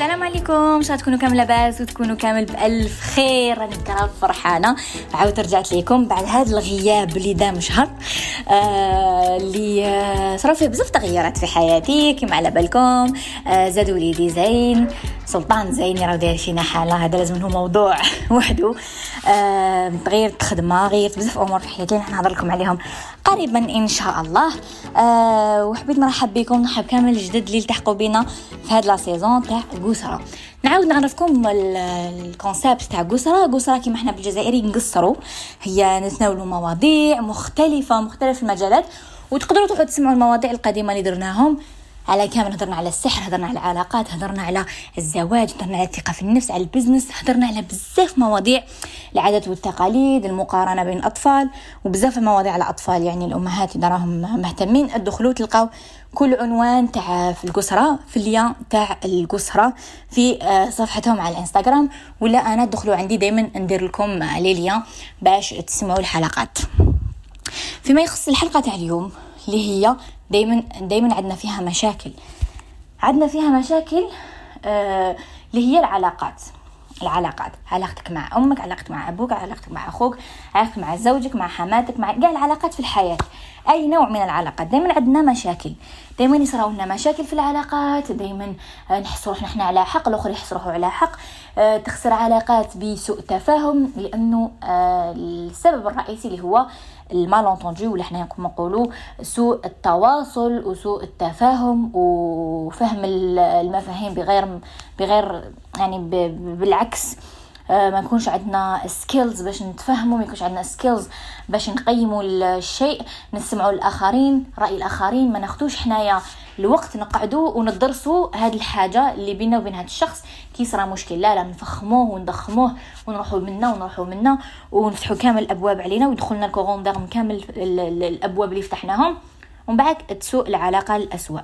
السلام عليكم. شاء تكونوا كامل لاباس وتكونوا كامل بألف خير؟ راني كرا فرحانة. عاودت رجعت لكم بعد هذا الغياب اللي دام شهر آه اللي آه صرا فيه بزاف تغيرات في حياتي كما على بالكم آه زاد وليدي زين سلطان زين راه داير فينا حالة. هذا لازم له موضوع وحده. آه غيرت خدمة غيرت بزاف أمور في حياتي راح نهضر لكم عليهم قريبا إن شاء الله. آه وحبيت نرحب بكم نرحب كامل الجدد اللي التحقوا بنا في هاد لا سيزون تاع قسرة نعاود نعرفكم ال concept تاع قسرة قسرة كيما إحنا بالجزائري نقصروا. هي نتناولوا مواضيع مختلفة مختلف المجالات وتقدروا تروحوا تسمعوا المواضيع القديمة اللي درناهم. على كامل هضرنا على السحر هضرنا على العلاقات هضرنا على الزواج هضرنا على الثقة في النفس على ال business هضرنا على بزاف مواضيع العادات والتقاليد المقارنة بين الأطفال وبزاف مواضيع على الأطفال. يعني الأمهات إذا راهم مهتمين ادخلوا تلقاو كل عنوان تاع في القسرة في اللين تاع القسرة في آه، صفحتهم على الإنستغرام ولا أنا ادخلوا عندي دائما ندير لكم لي ليان باش تسمعوا الحلقات. فيما يخص الحلقة تاع اليوم اللي هي دايما دايما عندنا فيها مشاكل. عندنا فيها مشاكل آه هي العلاقات. العلاقات. علاقتك مع أمك علاقتك مع أبوك علاقتك مع أخوك علاقتك مع زوجك مع حماتك مع كاع العلاقات في الحياة. أي نوع من العلاقات. دائما عندنا مشاكل. دائما يصراو لنا مشاكل في العلاقات. دائما نحسوا روحنا إحنا على حق الأخر يحس روحه على حق. آه، تخسر علاقات بسوء تفاهم لأنه آه، السبب الرئيسي اللي هو ال malentendu ولا حنا نقولوا سوء التواصل وسوء التفاهم وفهم المفاهيم بغير بغير يعني بالعكس. ما يكونش عندنا skills باش نتفهموا ما يكونش عندنا skills باش نقيموا الشيء نسمعوا الآخرين رأي الآخرين ما ناخذوش حنايا الوقت نقعدوا وندرسوا هذه الحاجة اللي بيننا وبين هذا الشخص كي صرا مشكل. لا لا نفخموه ونضخموه ونروحوا منا ونروحوا منا ونفتحوا كامل الأبواب علينا ويدخلنا ال courant d'air كامل الأبواب اللي فتحناهم. ومن بعد تسوء العلاقة الأسوأ.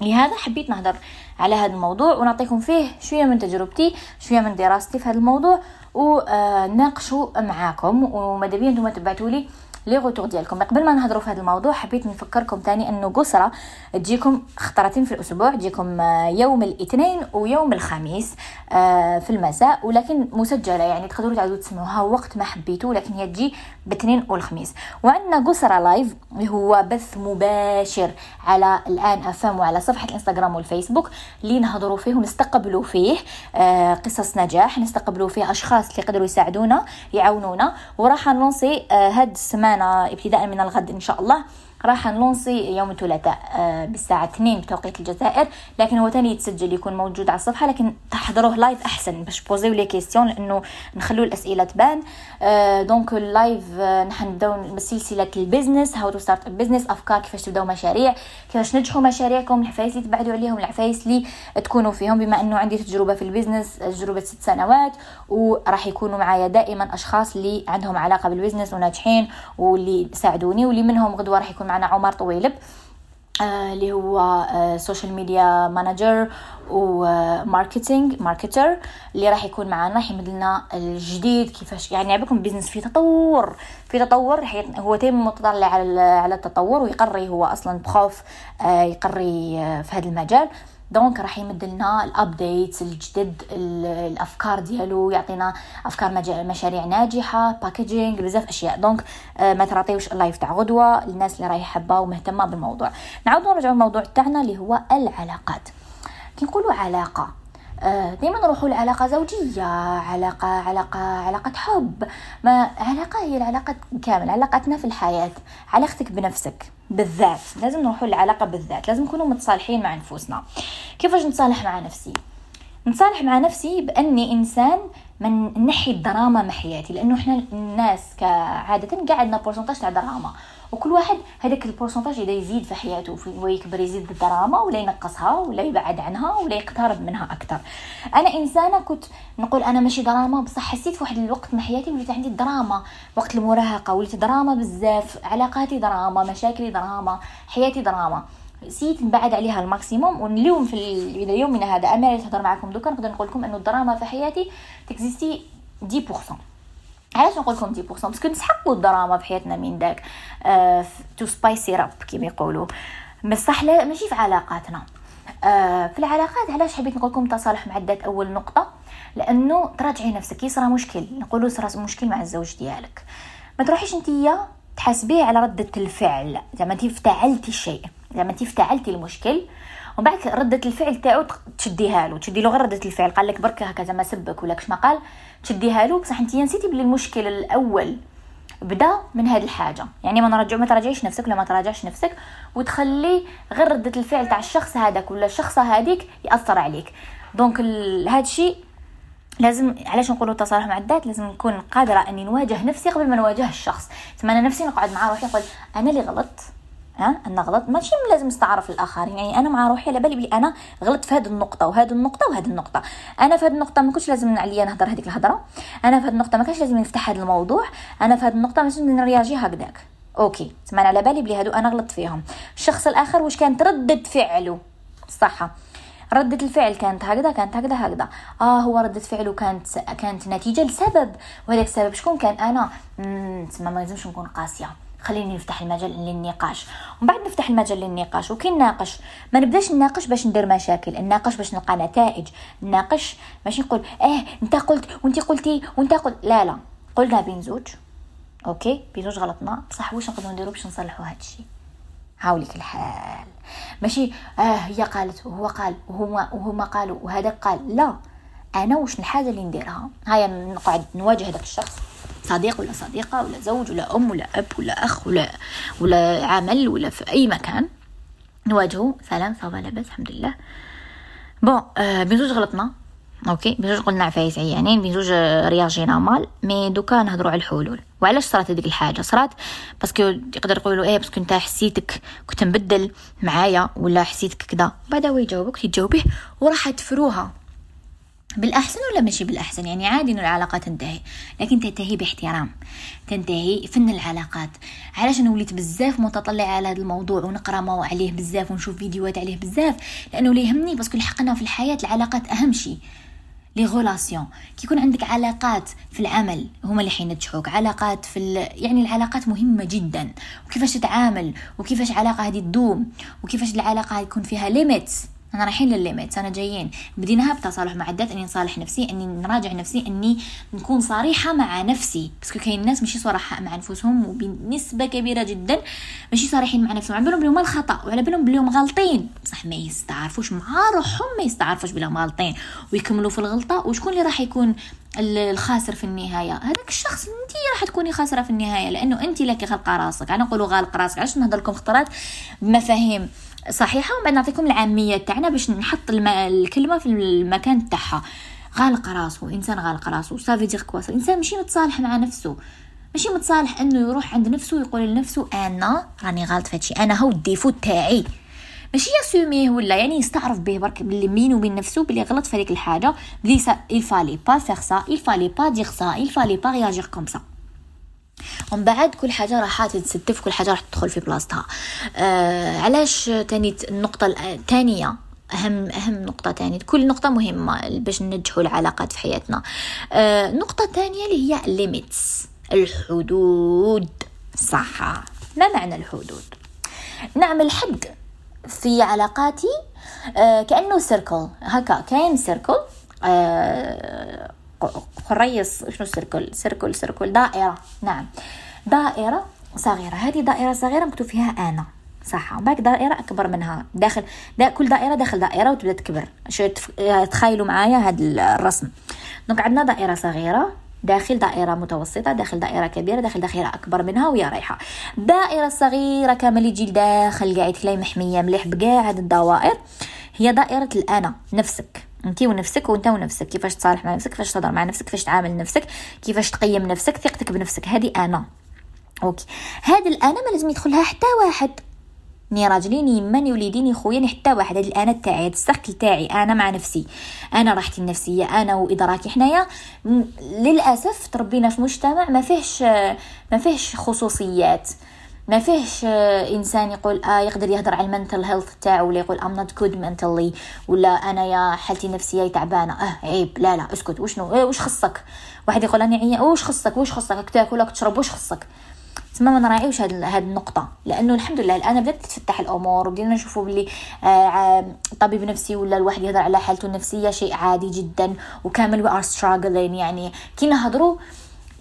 لهذا حبيت نهضر على هذا الموضوع ونعطيكم فيه شوية من تجربتي شوية من دراستي في هذا الموضوع وناقشوا معاكم وماذا بيا أنتم تبعتوا لي les retours ديالكم. قبل ما نهضروا في هذا الموضوع حبيت نفكركم تاني أنه قسرة تجيكم خطرتين في الأسبوع تجيكم آه، يوم الاثنين ويوم الخميس آه، في المساء ولكن مسجلة يعني تقدروا تعودوا تسمعوها. وقت ما حبيتوا لكن هي تجي باثنين والخميس. وعندنا قسرة live اللي هو بث مباشر على الآن افهم وعلى صفحة الإنستغرام والفيسبوك اللي نهضروا فيه ونستقبلوا فيه آه، قصص نجاح نستقبلوا فيه أشخاص اللي يقدروا يساعدونا يعاونونا وراح ن lancer هاد السمانة معنا ابتداء من الغد إن شاء الله. راح ن lancer يوم الثلاثاء آه، بالساعة 2 بتوقيت الجزائر لكن هو تاني يتسجل يكون موجود على الصفحة لكن تحضروه live أحسن باش بوزيو les questions لأنه نخلو الأسئلة تبان. donc ال live نحن نبدأو بسلسلة ال business how to start business أفكار كيفاش تبدأو مشاريع كيفاش تنجحوا مشاريعكم العفايس اللي تبعدوا عليهم العفايس اللي تكونوا فيهم بما أنه عندي تجربة في ال business تجربة ست سنوات وراح يكونوا معايا دائما أشخاص اللي عندهم علاقة بال business وناجحين واللي ساعدوني واللي منهم غدوة راح يكون معنا عمر طويلب آه، اللي هو social media manager و marketing marketer اللي راح يكون معنا راح يمد لنا الجديد كيفاش يعني عبكم business في تطور في تطور هو تيم متطلع على التطور ويقري هو أصلا بخوف آه، يقري آه، في هذا المجال. donc راح يمد لنا ال updates الجدد الأفكار ديالو يعطينا أفكار مشاريع ناجحة packaging بزاف أشياء. donc آه، ما تراطيوش ال live تاع غدوة للناس اللي راهي حابة ومهتمة بالموضوع. نعاود نرجع للموضوع تاعنا اللي هو العلاقات. كي نقولوا علاقة آه، ديما نروحوا لعلاقة زوجية علاقة علاقة علاقة حب. ما علاقة هي العلاقة كامل علاقتنا في الحياة علاقتك بنفسك. بالذات. لازم نروحوا للعلاقة بالذات. لازم نكونوا متصالحين مع نفوسنا كيفاش نتصالح مع نفسي؟ نتصالح مع نفسي بأني إنسان من نحي الدراما من حياتي لأنه إحنا الناس كعادة قاعدنا pourcentage تاع دراما. وكل واحد هذاك ال pourcentage يبدا يزيد في حياته هو يكبر يزيد الدراما ولا ينقصها ولا يبعد عنها ولا يقترب منها أكثر. أنا إنسانة كنت نقول أنا ماشي دراما بصح حسيت في واحد الوقت من حياتي وليت عندي دراما. وقت المراهقة وليت دراما بزاف علاقاتي دراما مشاكلي دراما حياتي دراما. سييت نبعد عليها ال maximum واليوم في إلى يومنا هذا. أنا تهضر معكم دوكا نقدر نقول لكم انه الدراما في حياتي تكزيستي 10% علاش نقول لكم 10% parce que نسحقوا الدراما في حياتنا من داك. To spice it up كيما يقولوا. بصح لا ماشي في علاقاتنا. آه في العلاقات علاش حبيت نقول لكم تصالح مع الذات أول نقطة؟ لأنه تراجعي نفسك يصرى مشكل. نقولوا صرا مشكل مع الزوج ديالك. ما تروحيش نتيا تحاسبيه على ردة الفعل. زعما انت افتعلتي الشيء زعما انت افتعلتي المشكل. ومن بعد ردة الفعل تاعو تشديها له. تشدي له غير ردة الفعل. قال لك برك هكا زعما سبك ولا كش ما قال تشديها له. بصح انت نسيتي بلي المشكل الأول بدا من هذه الحاجة. يعني ما نرجع ما تراجعيش نفسك ولا ما تراجعش نفسك وتخلي غير ردة الفعل تاع الشخص هذاك ولا الشخصة هذيك يأثر عليك. دونك هذا الشيء لازم علاش نقولوا التصالح مع الذات؟ لازم نكون قادرة أني نواجه نفسي قبل ما نواجه الشخص. ثم أنا نفسي نقعد مع روحي نقول أنا اللي غلطت. ها؟ أنا غلط. ماشي لازم نستعرف الاخرين يعني أنا مع روحي على بالي بلي أنا غلطت في هذه النقطة وهذه النقطة وهذه النقطة. أنا في هذه النقطة ما كنتش لازم عليا نهضر هذيك الهضرة. أنا في هذه النقطة ما كانش لازم نفتح هذا الموضوع. أنا في هذه النقطة لازم نرياجي هكذاك. أوكي. تسمع على بالي بلي هادو أنا غلطت فيهم. الشخص الآخر واش كانت؟ ردة فعله. صح ردة الفعل كانت هكذا كانت هكذا هكذا. آه هو ردة فعله كانت كانت نتيجة لسبب. وهذاك السبب شكون كان؟ أنا. تسمى ما لازمش نكون قاسية. خليني نفتح المجال للنقاش. ومن بعد نفتح المجال للنقاش وكي نناقش ما نبداش نناقش باش ندير مشاكل نناقش باش نلقى نتائج نناقش ماشي نقول آه أنت قلت وأنت قلتي وأنت قلت لا لا قلنا بين زوج OK بين زوج غلطنا بصح واش نقدروا نديرو باش نصلحوا هذا الشيء؟ هاوليك الحال. ماشي آه هي قالت وهو قال وهما وهما قالوا وهذا قال. لا أنا واش الحاجة اللي نديرها؟ هيا نقعد نواجه هذاك الشخص. صديق ولا صديقة ولا زوج ولا أم ولا أب ولا أخ ولا ولا عمل ولا في أي مكان. نواجهه. سلام ça va لاباس الحمد لله. bon آه بين زوج غلطنا. OK؟ بين زوج قلنا عفايس عيانين بين زوج réagina mal. mais دوكا نهضروا على الحلول. وعلاش صرات هذيك الحاجة؟ صرات parce que يقدر يقولوا إيه parce que أنت حسيتك كنت مبدل معايا ولا حسيتك كذا. بعدا هو يجاوبك تجاوبيه وراح تفروها بالأحسن ولا ماشي بالأحسن؟ يعني عادي إنه العلاقة تنتهي لكن تنتهي باحترام تنتهي فن العلاقات. علاش أنا وليت بزاف متطلع على هذا الموضوع ونقرأ ما عليه بزاف ونشوف فيديوهات عليه بزاف؟ لأنه اللي يهمني parce que الحقنا في الحياة العلاقات أهم شيء. les relations. كي يكون عندك علاقات في العمل هما اللي حينجحوك. علاقات في يعني العلاقات مهمة جدا. وكيفاش تتعامل؟ وكيفاش علاقة هذه تدوم؟ وكيفاش العلاقة يكون فيها limites أنا رايحين للل limites أنا جايين. بديناها بتصالح مع الذات إني نصالح نفسي إني نراجع نفسي إني نكون صريحة مع نفسي. بس كاين الناس ماشي صراحة مع أنفسهم وبنسبة كبيرة جدا ماشي صريحين مع نفسهم. على بالهم بلي هما الخطأ وعلى بالهم بلي غالطين بصح ما يستعرفوش مع روحهم ما يستعرفوش بلي غالطين ويكملوا في الغلطة وشكون اللي راح يكون الخاسر في النهاية؟ هذاك الشخص انت راح تكوني خاسرة في النهاية لأنه أنت لك غلقه راسك. أنا نقولوا غالق راسك. علاش نهضر لكم خطرات بمفاهيم. صحيحة؟ ومن نعطيكم العامية تاعنا باش نحط الم... الكلمة في المكان تاعها. غالق راسو إنسان غالق راسو ça veut dire quoi الانسان ماشي متصالح مع نفسه. ماشي متصالح إنه يروح عند نفسه ويقول لنفسه أنا راني غلط في أنا هو ال défaut تاعي. ماشي يassumer ولا يعني يستعرف به برك بلي بينو وبين نفسه بلي غلط في هذيك الحاجة. بلي سا il fallait pas faire ça il fallait pas dire ça il fallait pas ومن بعد كل حاجة راح تتستف كل حاجة راح تدخل في بلاصتها. آه علاش تاني النقطة الثانية أهم أهم نقطة تانية. كل نقطة مهمة باش ننجحوا العلاقات في حياتنا. آه نقطة تانية اللي هي limites الحدود. صح ما معنى الحدود؟ نعمل حد في علاقاتي آه كأنه cercle هكا كاين cercle آه خريص شنو cercle؟ cercle cercle دائرة. نعم. دائرة صغيرة. هذه دائرة صغيرة مكتوب فيها أنا صح. باك دائرة أكبر منها. داخل دا كل دائرة داخل دائرة وتبدأ تكبر. تخيلوا معايا هذا الرسم. donc عندنا دائرة صغيرة داخل دائرة متوسطة داخل دائرة كبيرة داخل دائرة أكبر منها ويا رايحة. دائرة صغيرة كامل يجي داخل قاعد تلاقي محمية مليح بكاع هاد الدوائر. هي دائرة الأنا نفسك. انت ونفسك وأنت ونفسك. كيفاش تصالح مع نفسك كيفاش تهضر مع نفسك كيفاش تعامل نفسك كيفاش تقيم نفسك ثقتك بنفسك. هذه أنا. OK. هذا الأنا ما لازم يدخلها حتى واحد. ني راجلي ني يماني وليدي ني خويا ني حتى واحد. هاد الأنا تاعي هاد ال cercle تاعي. أنا مع نفسي. أنا راحتي النفسية أنا وإدراكي حنايا. للأسف تربينا في مجتمع ما فيهش ما فيهش خصوصيات. ما فيهش إنسان يقول آه يقدر يهضر على ال mental health تاعو ولا يقول I'm not good mentally ولا أنا يا حالتي النفسية تعبانة. آه عيب. لا لا اسكت. وشنو؟ إيه وش خصك؟ واحد يقول أنا عيا وش خصك؟ وش خصك؟ تاكل ولا تشرب وش خصك؟ تسمى ما نراعيوش هاد هاد النقطة. لأنه الحمد لله الآن بدأت تتفتح الأمور وبدينا نشوفوا باللي آه طبيب نفسي ولا الواحد يهضر على حالته النفسية شيء عادي جدا وكامل we are struggling يعني كي نهضروا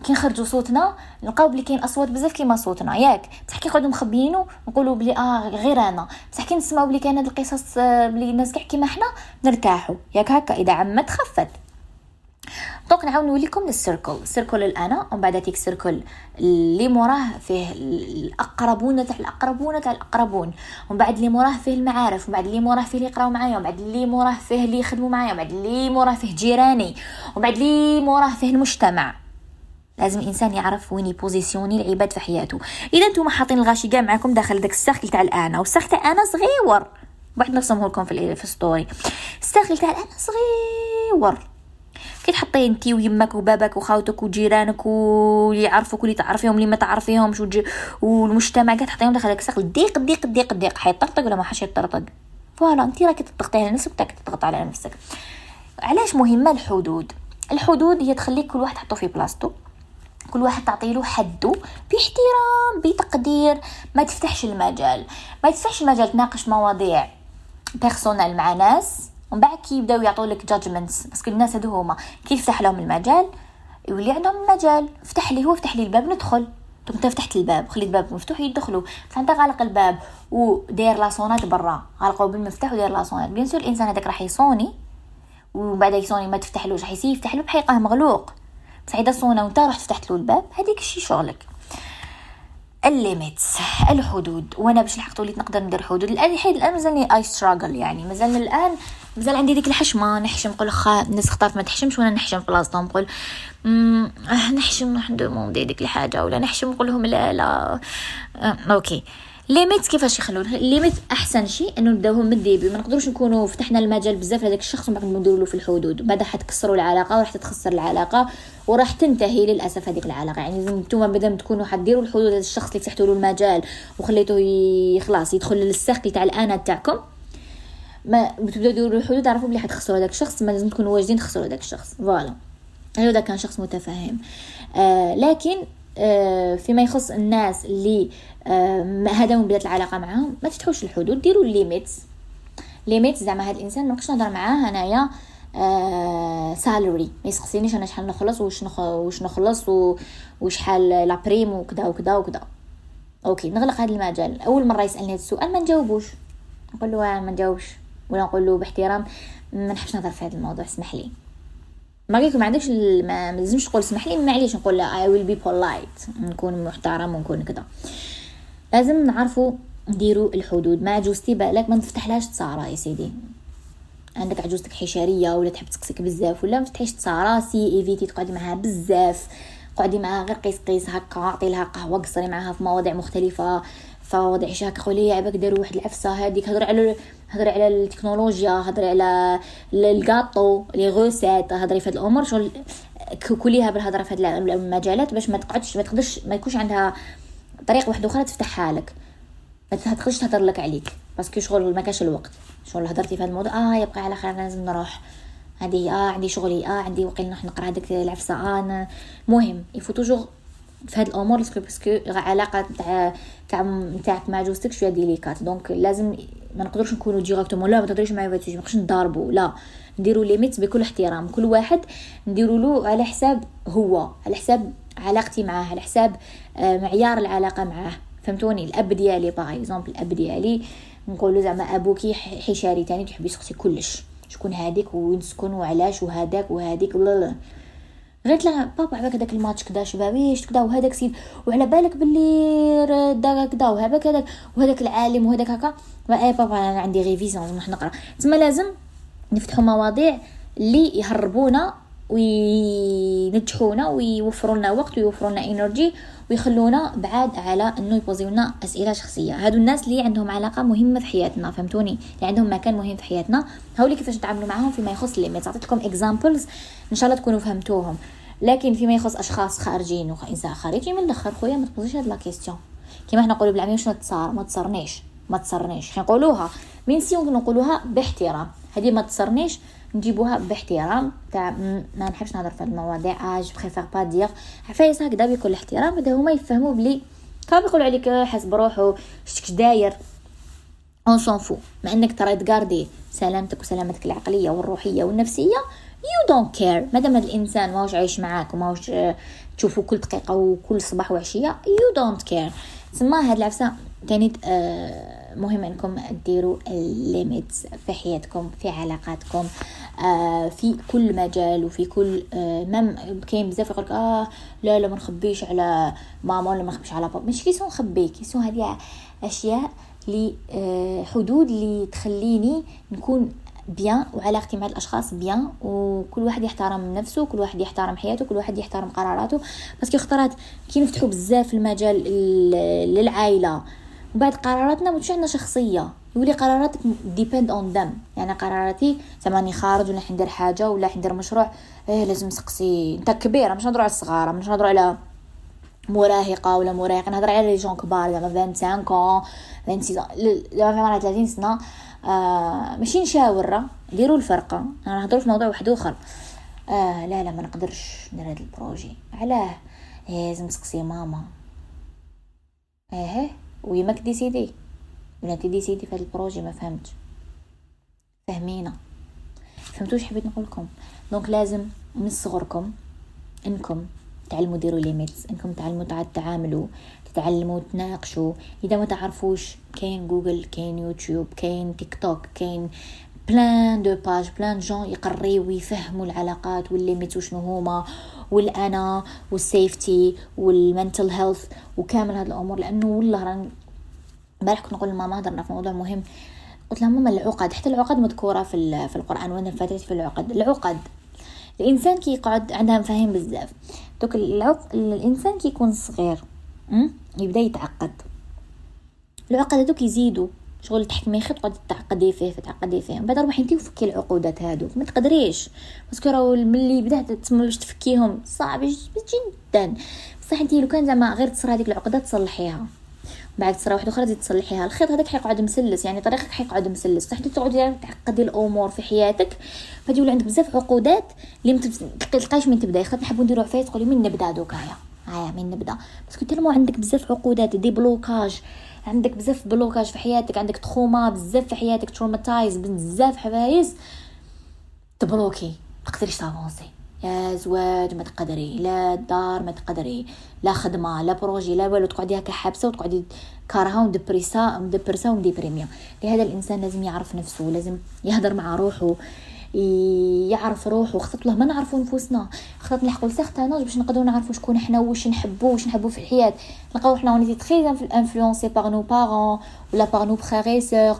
كي نخرجوا صوتنا نلقاو بلي كاين أصوات بزاف كيما صوتنا. ياك بصح كي نقعدوا مخبيينو نقولوا بلي آه غير أنا. بصح كي نسمعوا بلي كاين هاد القصص آه، بلي الناس كاع كيما حنا نرتاحوا ياك هكا إذا عمت خفت. donc نعاود نوليكم لل cercle cercle الأنا ومن بعد تيك cercle اللي موراه فيه الأقربون تاع الأقربون تاع الأقربون. ومن بعد اللي موراه فيه المعارف ومن بعد اللي موراه فيه اللي يقراو معايا ومن بعد اللي موراه فيه اللي يخدموا معايا ومن بعد اللي موراه فيه جيراني ومن بعد اللي موراه فيه المجتمع. لازم الإنسان يعرف وين يpositionner العباد في حياته. إذا نتوما حاطين الغاشي كاع معكم داخل داك ال cercle تاع الانا وال cercle تاع أنا صغيور. واحد نرسمه لكم في في الستوري ال cercle تاع الانا صغيور. كي تحطيه انت ويمك وبابك وخاوتك وجيرانك واللي يعرفوك واللي تعرفيهم اللي ما تعرفيهمش والمجتمع كاع تحطيهم داخل السقف ضيق ضيق ضيق ضيق حيطرطق ولا ما حش يطرطق؟ voilà انت راكي تضغطي على نفسك تاك تضغط على نفسك. علاش مهمة الحدود؟ الحدود هي تخليك كل واحد تحطو في بلاصتو. كل واحد تعطيله حده باحترام بتقدير. ما تفتحش المجال. ما تفتحش المجال تناقش مواضيع personnel مع ناس ومن بعد كي يبداو يعطوا لك judgements parce que الناس هادو هما كي يفتح لهم المجال يولي عندهم المجال فتح لي هو فتح لي الباب ندخل. انت فتحت الباب خليت الباب مفتوح يدخلوا بصح انت غالق الباب وداير la sonnette برا. غالقوا بالمفتاح وداير la sonnette. bien sûr الإنسان هذاك راح يصوني وبعد يصوني ما تفتحلوش راح يسير يفتح له بحقيقه مغلوق. اذا صونا وانت رحت فتحت له الباب. هذيك الشي شغلك. ال limites الحدود. وأنا باش لحقت وليت نقدر ندير حدود. الآن الحين الآن مازالني I struggle يعني. مازال الان مازال عندي ديك الحشمة. نحشم نقول خا الناس اختارت ما تحشمش وأنا نحشم في بلاصتهم نقول آه نحشم نdemandي ديك الحاجة ولا نحشم؟ نقول لهم لا لا. آه okay. limites كيفاش يخلون؟ limites أحسن شيء إنه نبداوهم من ال début. ما نقدروش نكونوا فتحنا المجال بزاف لهذاك الشخص وما نديروا له في الحدود. بعد حتكسروا العلاقة وراح تتخسر العلاقة وراح تنتهي للأسف هذيك العلاقة. يعني نتوما مادام تكونوا حديروا الحدود هذا الشخص اللي فتحتوا له المجال وخليتوه خلاص يدخل لل cercle تاع الأنا تاعكم ما بتبداو ديروا الحدود تعرفوا بلي حتخسروا هذاك الشخص ما لازم تكونوا واجدين تخسروا هذاك الشخص. Voilà. هذا كان شخص متفاهم. آه لكن آه فيما يخص الناس اللي هذا من بدايه العلاقة معاهم. ما تفتحوش الحدود ديروا limites زعما هذا الإنسان ما نهضر معاه انايا آه salaire ما يسقسينيش أنا شحال نخلص واش. واش نخلص. وشحال la prime وكذا وكذا وكذا okay نغلق هذا المجال. أول مرة يسألني هذا السؤال ما نجاوبوش. نقول له ما نجاوبش. ولا نقول له باحترام ما نحبش نهضر في هذا الموضوع اسمح لي. ما قلت ما عندكش ما لازمش تقول اسمح لي معليش نقول لا I will be polite نكون محترم ونكون كذا لازم نعرفوا نديروا الحدود. مع عجوزتي بالك ما نفتحلهاش تصارى يا سيدي. عندك عجوزتك حشارية ولا تحب تسقسك بزاف ولا ما تفتحيش تصاراسي إيفيتي تقعدي معاها بزاف. قعدي معاها غير قيس قيس هكا عطي لها قهوة قصري معاها في مواضيع مختلفة فواضع شاك خولي عباك داروا واحد العفسة هذيك هضري على هضري على التكنولوجيا هضري على الكاطو لي غوسيت هضري في هاد الأمور. شغل كليها بالهضرة في هاد المجالات باش ما تقعدش ما تقدرش ما يكونش عندها طريقه واحدة أخرى تفتحها لك ما تقدرش تهضر لك عليك. parce que شغل ما كاش الوقت. شغل هضرتي في هذا الموضوع؟ آه يبقى على خير لازم نروح. هذه آه عندي شغلي آه عندي وقيل نروح نقرأ هذيك العفسة آه مهم. il faut toujours في هاد الأمور parce que parce que علاقة تاع تاع نتاعك مع جوزتك شوية délicate. donc لازم ما نقدرش نكونوا directement لا ما تهضريش معايا ما نقدرش نضاربوا لا. نديروا limites بكل احترام. كل واحد نديروا له على حساب هو على حساب علاقتي معاه على حساب آه، معيار العلاقة معاه فهمتوني؟ الأب ديالي par exemple الأب ديالي نقولوا زعما أبوكي حشاري تاني تحب يسقسي كلش. شكون هذيك وين تسكن وعلاش؟ وهذاك وهذيك لا لا. قالت لها بابا عباك هذاك الماتش كدا شبابيش كدا؟ وهذاك سيد. وعلى بالك باللي دا كدا؟ وهذاك هذاك وهذاك العالم وهذاك هكا. اي بابا أنا عندي révision نروح نقرأ. تما لازم نفتحوا مواضيع اللي يهربونا وينجحونا ويوفروا لنا وقت ويوفروا لنا énergie ويخلونا بعاد على إنه يposeيو لنا أسئلة شخصية. هادو الناس اللي عندهم علاقة مهمة في حياتنا فهمتوني؟ اللي عندهم مكان مهم في حياتنا هاولي كيفاش نتعاملوا معاهم فيما يخص ال limites عطيتكم examples إن شاء الله تكونوا فهمتوهم. لكن فيما يخص أشخاص خارجين وإنسان خارجي من الأخر خويا ما تposeيش هاد les questions كيما حنا نقولوا بالعامية شنو تصار؟ ما تصرنيش. ما تصرنيش. نقولوها من سيون نقولوها باحترام. هذه ما تصرنيش نجيبوها باحترام. تاع ما نحبش نهضر في المواضيع. اج بريفير با دير عفايس هكذا بكل احترام بدا هما يفهموا بلي كان يقولوا عليك حسب روحو شتكش داير. اون سون فو مع إنك ترى تقاردي سلامتك وسلامتك العقلية والروحية والنفسية يو دونت كير مادام هذا الإنسان ماهوش عايش معاك وماهوش تشوفوا كل دقيقة وكل صباح وعشية يو دونت كير تسمى هاد العفسة تاني آه، مهم أنكم ديروا ال limites في حياتكم في علاقاتكم آه في كل مجال وفي كل آه même كاين بزاف يقولك آه لا لا ما نخبيش على ماما ولا ما نخبيش على بابا. مش question نخبي question هذه أشياء لي آه حدود اللي تخليني نكون bien وعلاقتي مع الأشخاص bien وكل واحد يحترم نفسه كل واحد يحترم حياته كل واحد يحترم قراراته. parce que خطرات كي نفتحوا بزاف المجال للعائلة وبعد قراراتنا مش عندنا شخصية. يولي قراراتك depend on them يعني قراراتي زعما خارج ولا ندير حاجة ولا ندير مشروع إيه لازم نسقسي. أنت كبيرة مش نهضروا على الصغار مش نهضروا على مراهقة ولا مراهق نهضر على les jeunes كبار زعما 25 كون 26 زعما 30 سنة. آه ماشي نشاور ديروا الفرقة. أنا نهضروا في موضوع واحد آخر. آه لا لا ما نقدرش ندير هذا ال projet. علاه. إيه لازم تسقسي ماما. إيه وهي ماك décidé ولا انت décidé في هذا ال projet ما فهمتش. فهمينا. فهمتوش حبيت نقولكم. donc لازم من صغركم إنكم تعلموا ديروا limits إنكم تعلموا تعاملوا تتعلموا تناقشوا. إذا ما تعرفوش كاين جوجل كاين يوتيوب كاين تيك توك كاين plein de pages plein de gens يقريو ويفهموا العلاقات و les limites وشنو هما. والأنا وال safety وال mental health وكامل هاد الأمور. لأنه والله راني امبارح كنت نقول لماما هضرنا في موضوع مهم. قلت لها ماما العقد حتى العقد مذكورة في في القرآن وأنا فاتت في العقد. العقد الإنسان كي يقعد عندها مفاهيم بزاف. دوك العق... الإنسان كي يكون صغير يبدأ يتعقد. العقد هذوك يزيدوا. شغل تحكمي خيط تقعدي تعقدي فيه فتعقدي فيه. من بعد روحي انتي وفكي العقودات هادوك ما تقدريش. parce que راهو ملي بدأت تسمى باش تفكيهم صعب جدا. بصح انتي لو كان زعما غير تصرا هذيك العقده تصلحيها. بعد تصرا واحدة أخرى تزيد تصلحيها. الخيط هذاك حيقعد مسلس. يعني طريقك حيقعد مسلس. صح تقعدي تعقدي الأمور في حياتك. فدي يولي عندك بزاف عقودات اللي متلقايش من تبداي خاطر نحبوا نديرو عفايس تقولي من نبدأ دوكايا هيا. من نبدأ. parce que تلمو عندك بزاف عقودات. des blocages عندك بزاف blocage في حياتك عندك trauma بزاف في حياتك traumatize بزاف حوايز ت bloquer تقدريش ت avancer. لا زواج ما تقدري لا دار ما تقدري لا خدمة لا projet لا والو تقعدي هكا حابسة وتقعدي كارها ومدبريسا مدبرسا ومديبريميا لهذا الإنسان لازم يعرف نفسه لازم يهدر مع روحه. يعرف روحه خطط له ما نعرفوا نفوسنا. خطط نلحقوا ل certain باش نقدروا نعرفوا شكون حنا واش نحبوا واش نحبوا في الحياة. نلقاو حنا on était très influencés par nos parents ولا par nos frères sœurs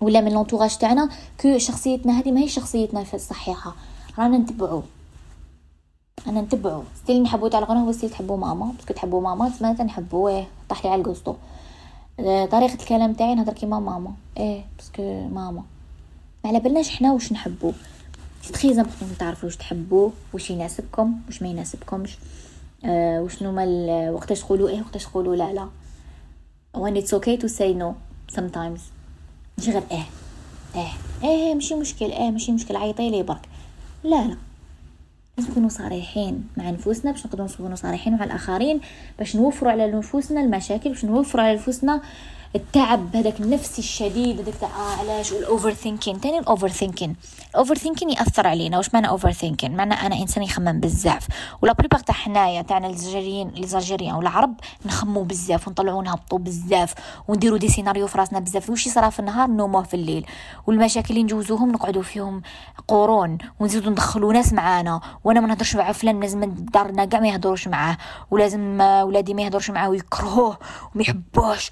ولا من l'entourage تاعنا que شخصيتنا. هذه ماهي شخصيتنا الصحيحة. رانا نتبعو. أنا نتبعو. style نحبو تاع الغنى هو style تحبو ماما. parce que تحبو ماما تسمى نحبو إيه طاح لي على القسطو. طريقة الكلام تاعي نهضر كيما ماما. إيه parce que ماما. ما على بالناش حنا واش نحبو. très important تعرفوا واش تحبوا واش يناسبكم واش ما يناسبكمش. آه وشنو ما وقتاش تقولوا إيه وقتاش تقولوا لا لا. When it's okay to say no sometimes. ماشي غير إيه إيه إيه ماشي مشكل إيه ماشي مشكل. عيطي لي برك. لا لا. لازم نكونوا صريحين مع نفوسنا باش نقدروا نكونوا صريحين مع الآخرين باش نوفروا على نفوسنا المشاكل باش نوفروا على نفوسنا التعب هذاك النفسي الشديد هذاك تاع آه علاش؟ وال overthinking تاني ال overthinking ال overthinking يأثر علينا. واش معنى overthinking معنى أنا إنسان يخمم بزاف. و la plupart تاع حنايا تاعنا الجزائريين الجزائريين والعرب نخمو بزاف ونطلعو نهبطو بزاف ونديرو des scénarios في راسنا بزاف. واش يصرا في النهار؟ نوموه في الليل. والمشاكل اللي نجوزوهم نقعدو فيهم قرون ونزيدو ندخلو ناس معانا. وأنا ما نهضرش مع فلان لازم دارنا كاع ما يهضروش معاه. ولازم ولادي ما يهضروش معاه ويكرهوه وما يحبوش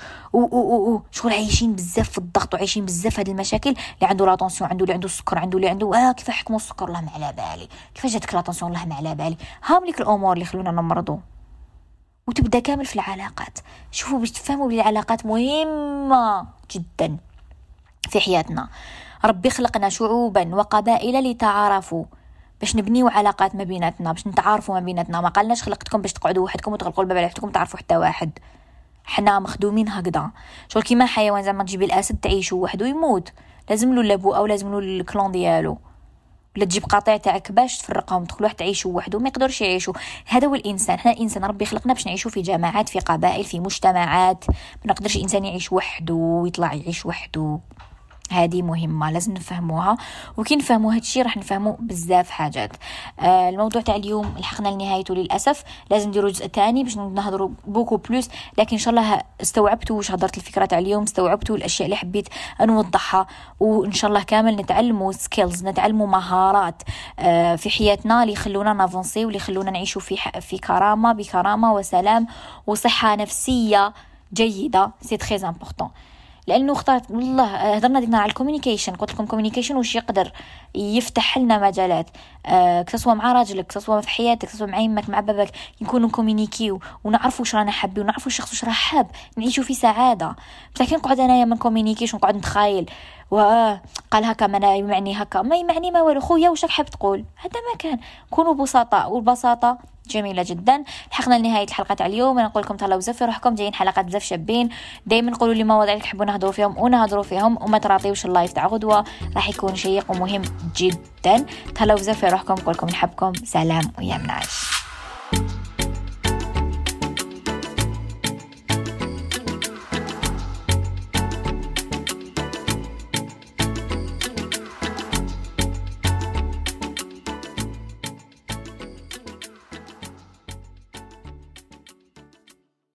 شغل عايشين بزاف في الضغط وعايشين بزاف هاد المشاكل؟ اللي عنده لاتونسيون عنده اللي عنده السكر عنده اللي عنده آه كيف حكموا السكر؟ الله ما على بالي. كيفاش جاتك لاتونسيون الله ما على بالي. هام ليك الأمور اللي خلونا نمرضوا وتبدا كامل في العلاقات. شوفوا باش تفهموا بلي العلاقات مهمة جدا في حياتنا. ربي خلقنا شعوبا وقبائل لتعارفوا. باش نبنيو علاقات ما بيناتنا باش نتعارفوا ما بيناتنا. ما قالناش خلقتكم باش تقعدوا وحدكم وتغلقوا الباب على وحدكم تعرفوا حتى واحد. حنا مخدومين هكذا شغل كيما حيوان زعما تجيبي الأسد تعيشوا وحدو يموت. لازم له لابو أو لازم له الكلون ديالو. ولا تجيب قطيع تاعك باش تفرقهم تدخل واحد تعيشوا وحده ما يقدرش يعيشوا هذا هو الإنسان. حنا الانسان ربي خلقنا باش نعيشوا في جماعات في قبائل في مجتمعات. ما نقدرش الانسان يعيش وحده ويطلع يعيش وحده هذه مهمة لازم نفهموها. وكي نفهموا هذا الشيء راح نفهموا بزاف حاجات. آه الموضوع تاع اليوم لحقنا لنهايته للأسف. لازم نديروا جزء ثاني باش نهضروا beaucoup plus. لكن إن شاء الله استوعبتوا واش هضرت الفكرة تاع اليوم استوعبتوا الأشياء اللي حبيت نوضحها. وإن شاء الله كامل نتعلموا skills نتعلموا مهارات آه في حياتنا اللي يخلونا ن avancer واللي يخلونا نعيشوا في في كرامة بكرامة وسلام وصحة نفسية جيدة. c'est très important لأنه اختارت والله هضرنا دينا على ال communication. قلت لكم communication واش يقدر يفتح لنا مجالات. آه كسوا مع راجلك كسوا في حياتك كسوا مع يمك مع باباك نكونوا كومينيكيو ونعرفوا واش رانا حابين ونعرفوا الشخص واش راه حاب. نعيشوا في سعادة. بصح كي نقعد أنايا من communication نقعد نتخايل و قال هكا ما يمعني هكا. ما يمعني ما والو. خويا واش راك حاب تقول؟ هذا ما كان. كونوا بسطاء والبساطة جميلة جدا. لحقنا لنهاية الحلقة تاع اليوم. أنا نقول لكم تهلاو بزاف في روحكم جايين حلقات بزاف شابين. دائما قولوا لي مواضيع اللي تحبوا نهضروا فيهم ونهضروا فيهم وما تراطيوش اللايف تاع غدوة. راح يكون شيق ومهم جدا. تهلاو بزاف في روحكم نقول لكم نحبكم. سلام ويا منعش